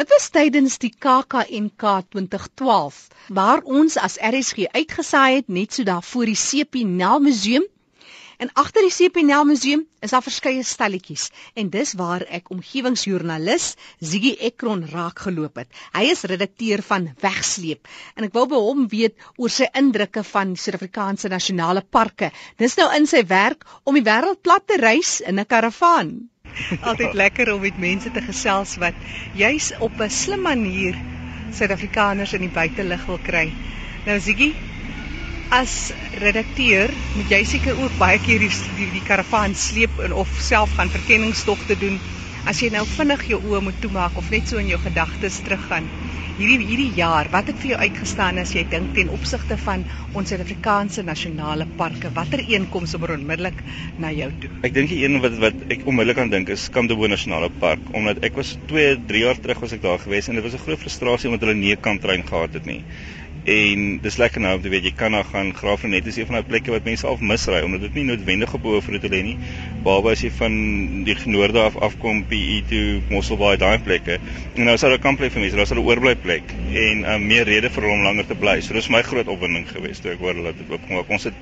Dit was tydens die KAKNK 2012 waar ons as RSG uitgesaai het net so daar voor die Sepinel Museum. En agter die Sepinel Museum is daar verskeie stalletjies en dis waar ek omgewingsjoernalis Ziggy Ekron raak geloop het. Hy is redakteur van Wegsleep en ek wou by hom weet oor sy indrukke van Suid-Afrikaanse nasionale parke. Dis nou in sy werk om die wêreld plat te reis in 'n karavaan. Altyd lekker om met mense te gesels wat juis op 'n slim manier Suid-Afrikaners in die buitelug wil kry. Nou Ziggy, as redakteur moet jy seker ook baie keer die die, die karavaan sleep en of self gaan verkenningstogte doen. As jy nou vinnig jou oë moet toemaak of net so in jou gedagtes teruggaan hierdie hierdie jaar, wat het vir jou uitgestaan as jy dink ten opsigte van ons Suid-Afrikaanse nasionale parke? Watter een kom sommer onmiddellik na jou toe? Ek dink die een wat wat ek onmiddellik aan dink is Kamdebo Nasionale Park, omdat ek was 2, 3 jaar terug was ek daar gewees en dit was 'n groot frustrasie omdat hulle nie 'n kamtrein gehad het nie. En dis lekker nou om te weet jy kan daar gaan Graafrenet is een van daai plekke wat mense af misry omdat dit nie noodwendig op Hoofroete lê nie. Behalwe as jy van die noorde af afkom PE toe Mosselbaai daai plekke. En nou is daar 'n kampplek vir mense, daar's 'n oorbly plek en um, meer rede vir hulle om langer te bly. So dis my groot opwinding geweest toe ek hoor dat dit oopgemaak. Ons het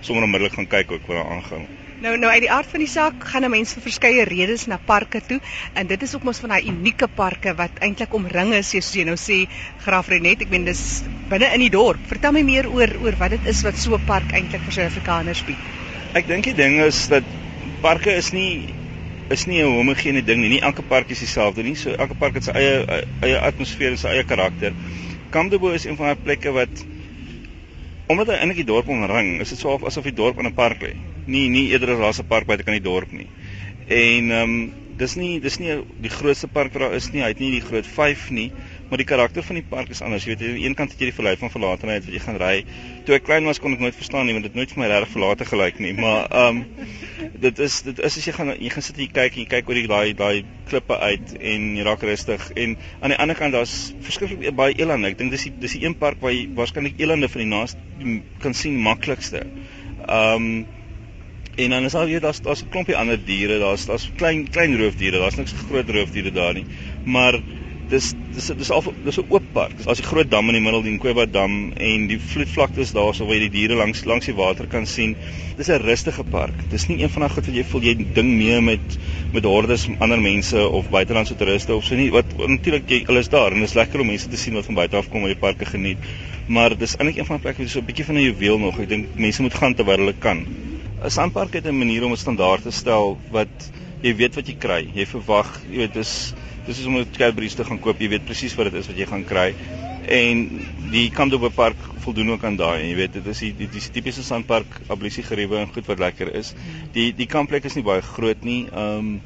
sommer onmiddellik gaan kyk ook wat daar aangaan. Nou nou uit die aard van die saak gaan 'n mens vir verskeie redes na parke toe en dit is ook mos van daai unieke parke wat eintlik omring is soos jy nou sê Graafrenet. Ek meen dis binne in die dorp. Vertel my meer oor oor wat dit is wat so 'n park eintlik vir Suid-Afrikaners bied. Ek dink die ding is dat parke is nie is nie 'n homogene ding nie. Nie elke park is dieselfde nie. So elke park het sy eie eie atmosfeer en sy eie karakter. Kamdebo is een van daai plekke wat omdat hy eintlik die dorp omring, is dit so asof die dorp in 'n park lê. Nie nie eerder as 'n park buite kan die dorp nie. En ehm um, dis nie dis nie die grootste park wat daar is nie. Hy het nie die groot 5 nie, maar die karakter van die park is anders. Jy weet, aan die een kant het jy die verlei van verlatenheid wat jy gaan ry. Toe ek klein was kon ek nooit verstaan nie want dit nooit vir my regtig verlate gelyk nie, maar ehm um, dit is dit is as jy gaan jy gaan sit en jy kyk en jy kyk oor die daai daai klippe uit en jy raak rustig en aan die ander kant daar's verskriklik baie elande. Ek dink dis die dis die een park waar jy waarskynlik elande van die naaste kan sien maklikste. Ehm um, En dan is al jy daar's daar's 'n klompie ander diere, daar's daar's klein klein roofdiere, daar's niks groot roofdiere daar nie. Maar dis dis dis al dis 'n oop park. Daar's 'n groot dam in die middel, die Nkweba dam en die vloedvlaktes daarso waar jy die diere langs langs die water kan sien. Dis 'n rustige park. Dis nie een van daai goed wat jy voel jy ding mee met met hordes ander mense of buitelandse toeriste of so nie. Wat natuurlik jy alles daar en dit is lekker om mense te sien wat van buite af kom om die parke geniet. Maar dis eintlik een van die plekke wat so 'n bietjie van 'n juweel nog. Ek dink mense moet gaan terwyl hulle kan. 'n Sandpark het 'n manier om 'n standaard te stel wat jy weet wat jy kry. Jy verwag, jy weet dis dis is om 'n Cadbury's te gaan koop, jy weet presies wat dit is wat jy gaan kry. En die Kamdorp Park voldoen ook aan daai en jy weet dit is die die, die tipiese sandpark, abolisie geriewe en goed wat lekker is. Die die kampplek is nie baie groot nie. Ehm um,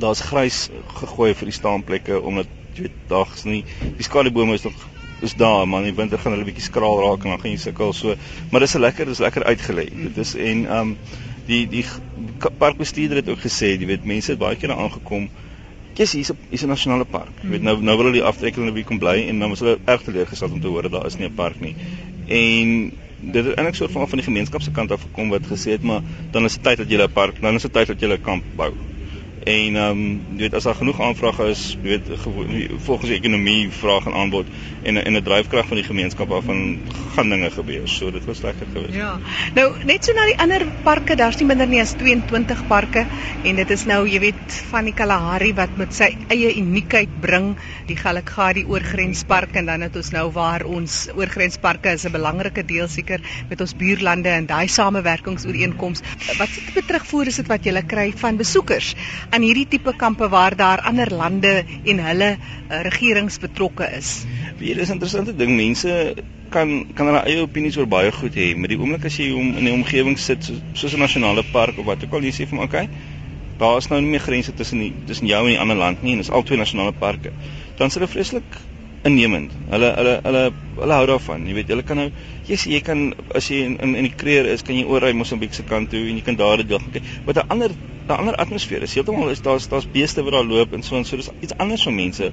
daar's grys gegooi vir die staanplekke omdat jy weet daags nie die skadubome is nog is daar maar in die winter gaan hulle bietjie skraal raak en dan gaan jy sukkel so maar dis lekker dis lekker uitgelê dit is en ehm um, die die parkbestuurder het ook gesê jy weet mense het baie daar aangekom Kies hier's 'n hier's 'n nasionale park. Jy weet nou nou wil hulle die aftrekking naby kom bly en dan was hulle erg teleurgesteld om te hoor dat daar is nie 'n park nie. En dit het eintlik soort van van die gemeenskap se kant af gekom wat gesê het maar dan is dit tyd dat jy 'n park, dan is dit tyd dat jy 'n kamp bou. En ehm um, jy weet as daar genoeg aanvrae is, jy weet volgens die ekonomie vraag en aanbod en en 'n dryfkrag van die gemeenskap af van gaan dinge gebeur. So dit was lekker geweest. Ja. Nou net so na die ander parke, daar's nie minder nie as 22 parke en dit is nou jy weet van die Kalahari wat met sy eie uniekheid bring, die Galagadi oorgrenspark en dan het ons nou waar ons oorgrensparke is 'n belangrike deel seker met ons buurlande en daai samewerkingsooreenkomste. Wat se betrug voor is dit wat jy kry van besoekers? Aan hierdie tipe kampe waar daar ander lande en hulle uh, regerings betrokke is. Wie is 'n interessante ding, mense kan kan hulle eie opinies oor baie goed hê, maar die oomblik as jy hom in die omgewing sit so, soos 'n nasionale park of wat ook al jy sê van okay, daar is nou nie meer grense tussen die tussen jou en die ander land nie en dit is al twee nasionale parke. Dan is dit vreeslik innemend. Hulle hulle hulle hulle hou daarvan. Jy weet, hulle kan nou jy sê jy kan as jy in in, in die kreer is, kan jy oor ry Mosambiek se kant toe en jy kan daar dit doen. Wat 'n ander 'n ander atmosfeer is. Heeltemal is daar's daar's beeste wat daar loop en so en so. Dis iets anders vir mense.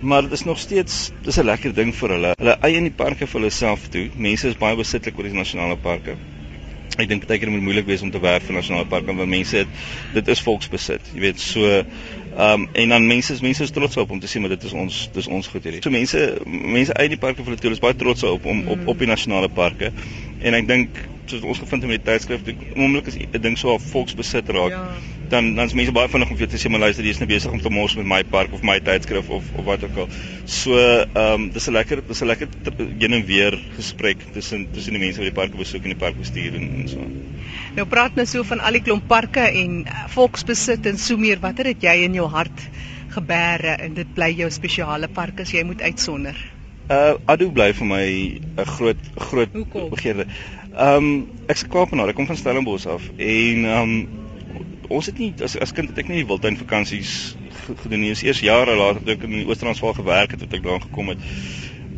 Maar dit is nog steeds dis 'n lekker ding vir hulle. Hulle eie in die parke vir hulle self toe. Mense is baie besitlik oor die nasionale parke. Ek dink baie keer moet moeilik wees om te werk vir nasionale parke want mense het dit is volksbesit. Jy weet, so um, en dan mense is mense is trots op om te sê maar dit is ons dis ons goed hierdie. So mense mense uit die parke van Pretoria is baie trots op om op op die nasionale parke. En ek dink soos ons gevind het met die tydskrif, oomblik is 'n ding so 'n volksbesit raak. Ja. Dan dan is mense baie vinnig om vir jou te sê maar luister, jy is nou besig om te mors met my park of my tydskrif of of wat ook al. So ehm um, dis 'n lekker dis 'n lekker heen en weer gesprek tussen tussen die mense wat die parke besoek en die parkbestuur en, en so. Nou praat nou so van al die klomp parke en uh, volksbesit en so meer. Watter het jy in jou hart gebeere en dit bly jou spesiale park as jy moet uitsonder? Uh Adu bly vir my 'n groot groot begeerde. Um, ek's Kaapenaar, ek kom van Stellenbosch af en um, ons het nie as as kind het ek nie wildtuin vakansies gedoen nie. Eers jare later toe ek in die Oos-Transvaal gewerk het, het ek daar gekom het.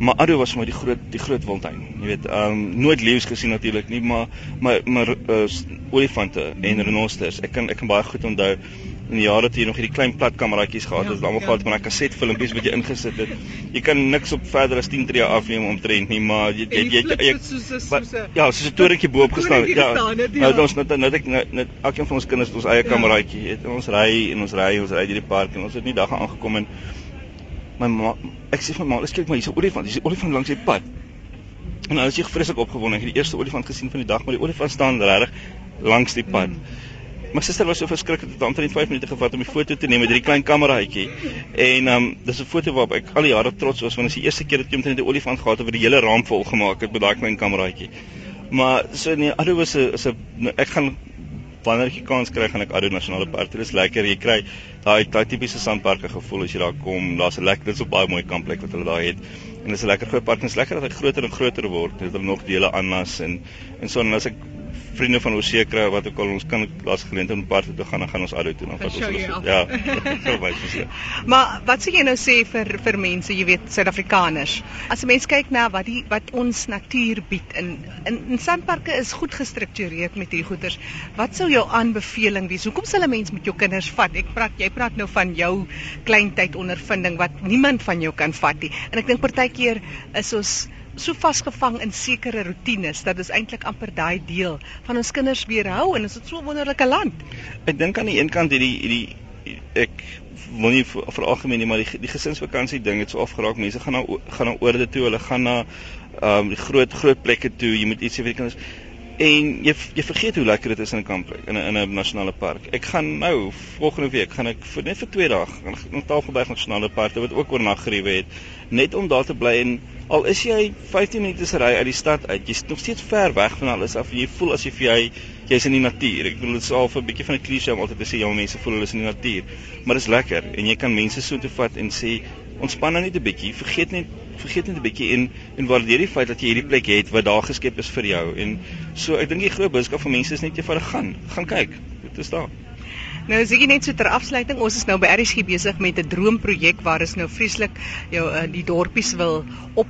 Maar Ado was vir my die groot die groot wildtuin. Jy weet, ehm um, nooit leeu's gesien natuurlik nie, maar maar maar uh, olifante en renosters. Ek kan ek kan baie goed onthou in die jare toe jy nog hierdie klein plat kameraatjies gehad het, ja, almal ja. gehad met daai kasetfilmpies wat jy ingesit het. Jy kan niks op verder as 10 tree afneem omtrent nie, maar jy jy jy, jy, jy soos, soos, soos, ja, soos 'n torentjie bo op gestaan. Ja. Het, ja. Nou ons net net ek net, elkeen van ons kinders het ons eie ja. kameraatjie. Het, ons ry en ons ry ons ry hierdie park en ons het nie daag aangekom en my ma ek sê vir my ma, kyk maar hier's 'n olifant, hier's 'n olifant langs die pad. En nou is jy vreeslik opgewonde. Ek het die eerste olifant gesien van die dag, maar die olifant staan regtig langs die pad. Mm. My suster was so verskrik dat dit omtrent 5 minute gevat om die foto te neem met hierdie klein kameraatjie. En um dis 'n foto waarop ek al die jare trots was want dit is die eerste keer dat ek omtrent 'n olifant gehad het wat die hele raam vol gemaak het met daai klein kameraatjie. Maar so nee, alhoewel was 'n is 'n ek gaan wanneer ek kans kry gaan ek Ado Nasionale Park. Dit is lekker. Jy kry daai daai tipiese sandparke gevoel as jy daar kom. Daar's 'n lekker, dit is 'n baie mooi kampplek wat hulle daar het. En dit is 'n lekker groot park. Dit is lekker dat hy groter en groter word. Dit het nog dele aanlas en en so en as ek vriende van ons seker wat ook al ons kan laas geleentheid om park toe gaan dan gaan ons alou toe dan vat ons hulle ja so baie so maar wat sê jy nou sê vir vir mense jy weet suid-afrikaners? As 'n mens kyk na wat die wat ons natuur bied in in, in sandparke is goed gestruktureer met hierdie goeders. Wat sou jou aanbeveling wees? Hoekom sal 'n mens met jou kinders vat? Ek praat jy praat nou van jou kleintyd ondervinding wat niemand van jou kan vat nie. En ek dink partykeer is ons so vasgevang in sekere rotines dat dit eintlik amper daai deel van ons kinders weerhou en dit is so 'n wonderlike land. Ek dink aan die een kant hierdie hierdie ek wil nie vir algemeen nie maar die die gesinsvakansie ding het so afgeraak mense gaan na gaan na oorde toe hulle gaan na ehm um, die groot groot plekke toe jy moet iets sê vir die kinders en jy jy vergeet hoe lekker dit is in 'n kamp in 'n in 'n nasionale park. Ek gaan nou volgende week gaan ek vir net vir 2 dae na Tafelberg Nasionale Park wat ook oornag geriewe het net om daar te bly en al is jy 15 minute se ry uit die stad uit, jy's nog steeds ver weg van alles af en jy voel asof jy jy's in die natuur. Ek bedoel dit is al 'n bietjie van 'n klise om altyd te sê jong mense voel hulle is in die natuur, maar dit is lekker en jy kan mense so toe vat en sê ontspan nou net 'n bietjie, vergeet net vergeet net 'n bietjie en en waardeer die feit dat jy hierdie plek het wat daar geskep is vir jou. En so ek dink die groot boodskap vir mense is net jy vir gaan, gaan kyk. Dit is daar. Nou as ek net so ter afsluiting, ons is nou by RSG besig met 'n droomprojek waar is nou vreeslik jou uh, die dorpies wil op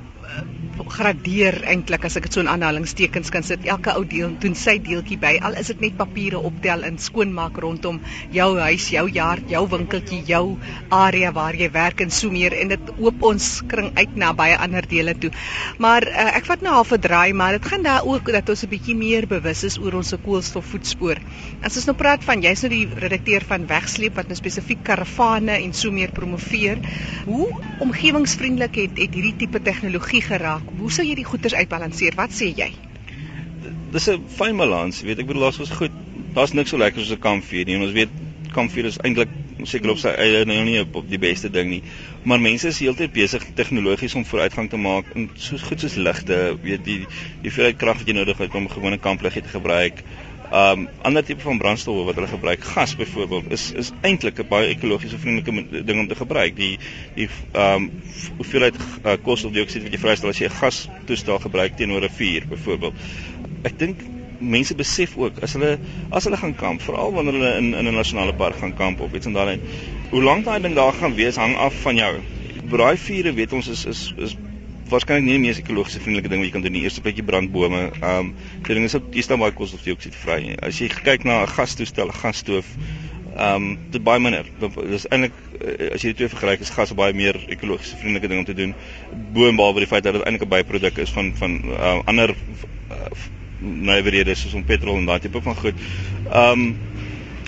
gradeer eintlik as ek dit so in aanhalingstekens kan sit. Elke ou deel doen sy deeltjie by. Al is dit net papiere optel en skoonmaak rondom jou huis, jou yard, jou winkeltjie, jou area waar jy werk en so meer en dit oop ons kring uit na baie ander dele toe. Maar uh, ek vat nou half 'n draai, maar dit gaan daar ook dat ons 'n bietjie meer bewus is oor ons koolstofvoetspoor. As ons nou praat van jy's nou die redakteur van Wegsleep wat nou spesifiek karavane en so meer promoveer, hoe omgewingsvriendelik het het hierdie tipe tegnologie geraak? Hoe sou jy die goeders uitbalanseer? Wat sê jy? Dis 'n fyn balans, weet ek bedoel daar's ons goed. Daar's niks so lekker soos 'n kampvuur nie. En ons weet kampvuur is eintlik seker op sy eie nou nie op, op die beste ding nie. Maar mense is heeltyd besig tegnologies om vooruitgang te maak en so goed soos ligte, weet die die hoeveelheid krag wat jy nodig het om gewone kampliggie te gebruik. Um ander tipe van brandstof wat hulle gebruik, gas byvoorbeeld, is is eintlik 'n baie ekologiese vriendelike ding om te gebruik. Die die um hoeveelheid uh, koolstofdioksied wat jy vrystel as jy 'n gas toestel gebruik teenoor 'n vuur byvoorbeeld. Ek dink mense besef ook as hulle as hulle gaan kamp, veral wanneer hulle in in 'n nasionale park gaan kamp of iets en daai hoe lank daai ding daar gaan wees hang af van jou. Braai vure weet ons is is is waarskynlik nie die mees ekologiese vriendelike ding wat jy kan doen. Die eerste plekjie brandbome. Ehm um, die ding is jy staan baie koolstofdioksied vry. As jy kyk na 'n gastoestel, 'n gasstoof, ehm um, dit baie minder. Dis eintlik eh, as jy die twee vergelyk, is gas baie meer ekologiese vriendelike ding om te doen. Boonbehalwe die feit dat dit eintlik 'n byproduk is van van uh, ander uh, nywerhede soos om petrol en daai tipe van goed. Ehm um,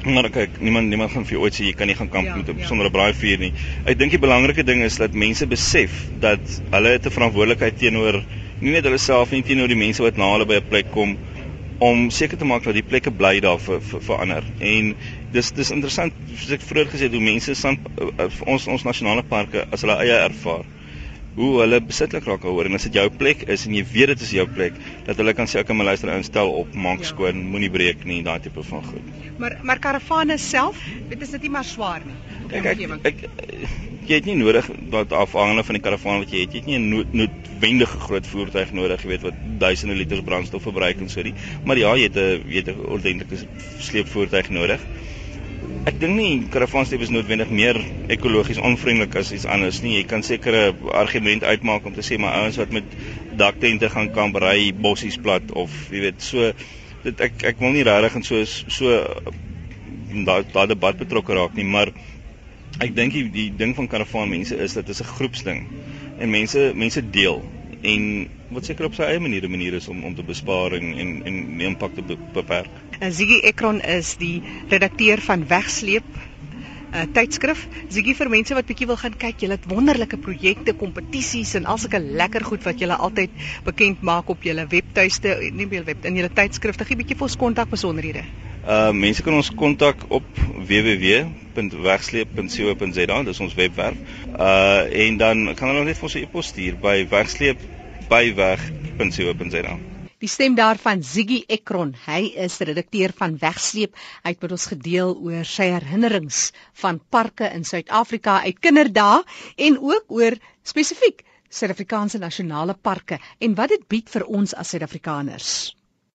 Maar kyk, niemand niemand gaan vir jou ooit sê jy kan nie gaan kamp Ja, met ja. sonder 'n braaivuur nie. Ek dink die belangrike ding is dat mense besef dat hulle 'n verantwoordelikheid teenoor nie net hulle self nie, teenoor die mense wat na hulle by 'n plek kom om seker te maak dat die plekke bly daar vir vir, vir ander. En dis dis interessant soos ek vroeër gesê het hoe mense san uh, ons ons nasionale parke as hulle eie ervaar hoe hulle besitlik raak daaroor en as dit jou plek is en jy weet dit is jou plek dat hulle kan sê ek kan my luister instel op maak Ja. skoon moenie breek nie daai tipe van goed. Maar maar karavane self, dit is dit nie maar swaar nie. Kyk ek, omgewing. ek jy het nie nodig dat afhangende van die karavaan wat jy het, jy het nie 'n nood, noodwendige groot voertuig nodig, jy weet wat duisende liters brandstof verbruik en so die. Maar ja, jy het 'n jy het 'n ordentlike sleepvoertuig nodig. Ek dink nie karavaanstep is noodwendig meer ekologies onvriendelik as iets anders nie. Jy kan seker 'n argument uitmaak om te sê maar ouens wat met daktente gaan kamp ry bossies plat of jy weet so dit ek ek wil nie regtig in so so daai daai debat betrokke raak nie, maar ek dink die, die ding van karavaan mense is dat dit is 'n groepsding en mense mense deel en wat seker op sy eie manier 'n manier is om om te bespaar en en, en impak te be, beperk. En Ziggy Ekron is die redakteur van Wegsleep 'n uh, tydskrif. Ziggy vir mense wat bietjie wil gaan kyk, jy het wonderlike projekte, kompetisies en al sulke lekker goed wat jy altyd bekend maak op jou webtuiste, nie op jou web in jou tydskrifte. Gee bietjie vir ons kontak besonderhede. Uh mense kan ons kontak op www.wegsleep.co.za, dis ons webwerf. Uh en dan kan hulle net vir ons 'n e-pos stuur by wegsleep@weg.co.za. Die stem daarvan Ziggy Ekron. Hy is redakteur van Wegsleep. Hy het met ons gedeel oor sy herinnerings van parke in Suid-Afrika uit kinderdae en ook oor spesifiek Suid-Afrikaanse nasionale parke en wat dit bied vir ons as Suid-Afrikaners.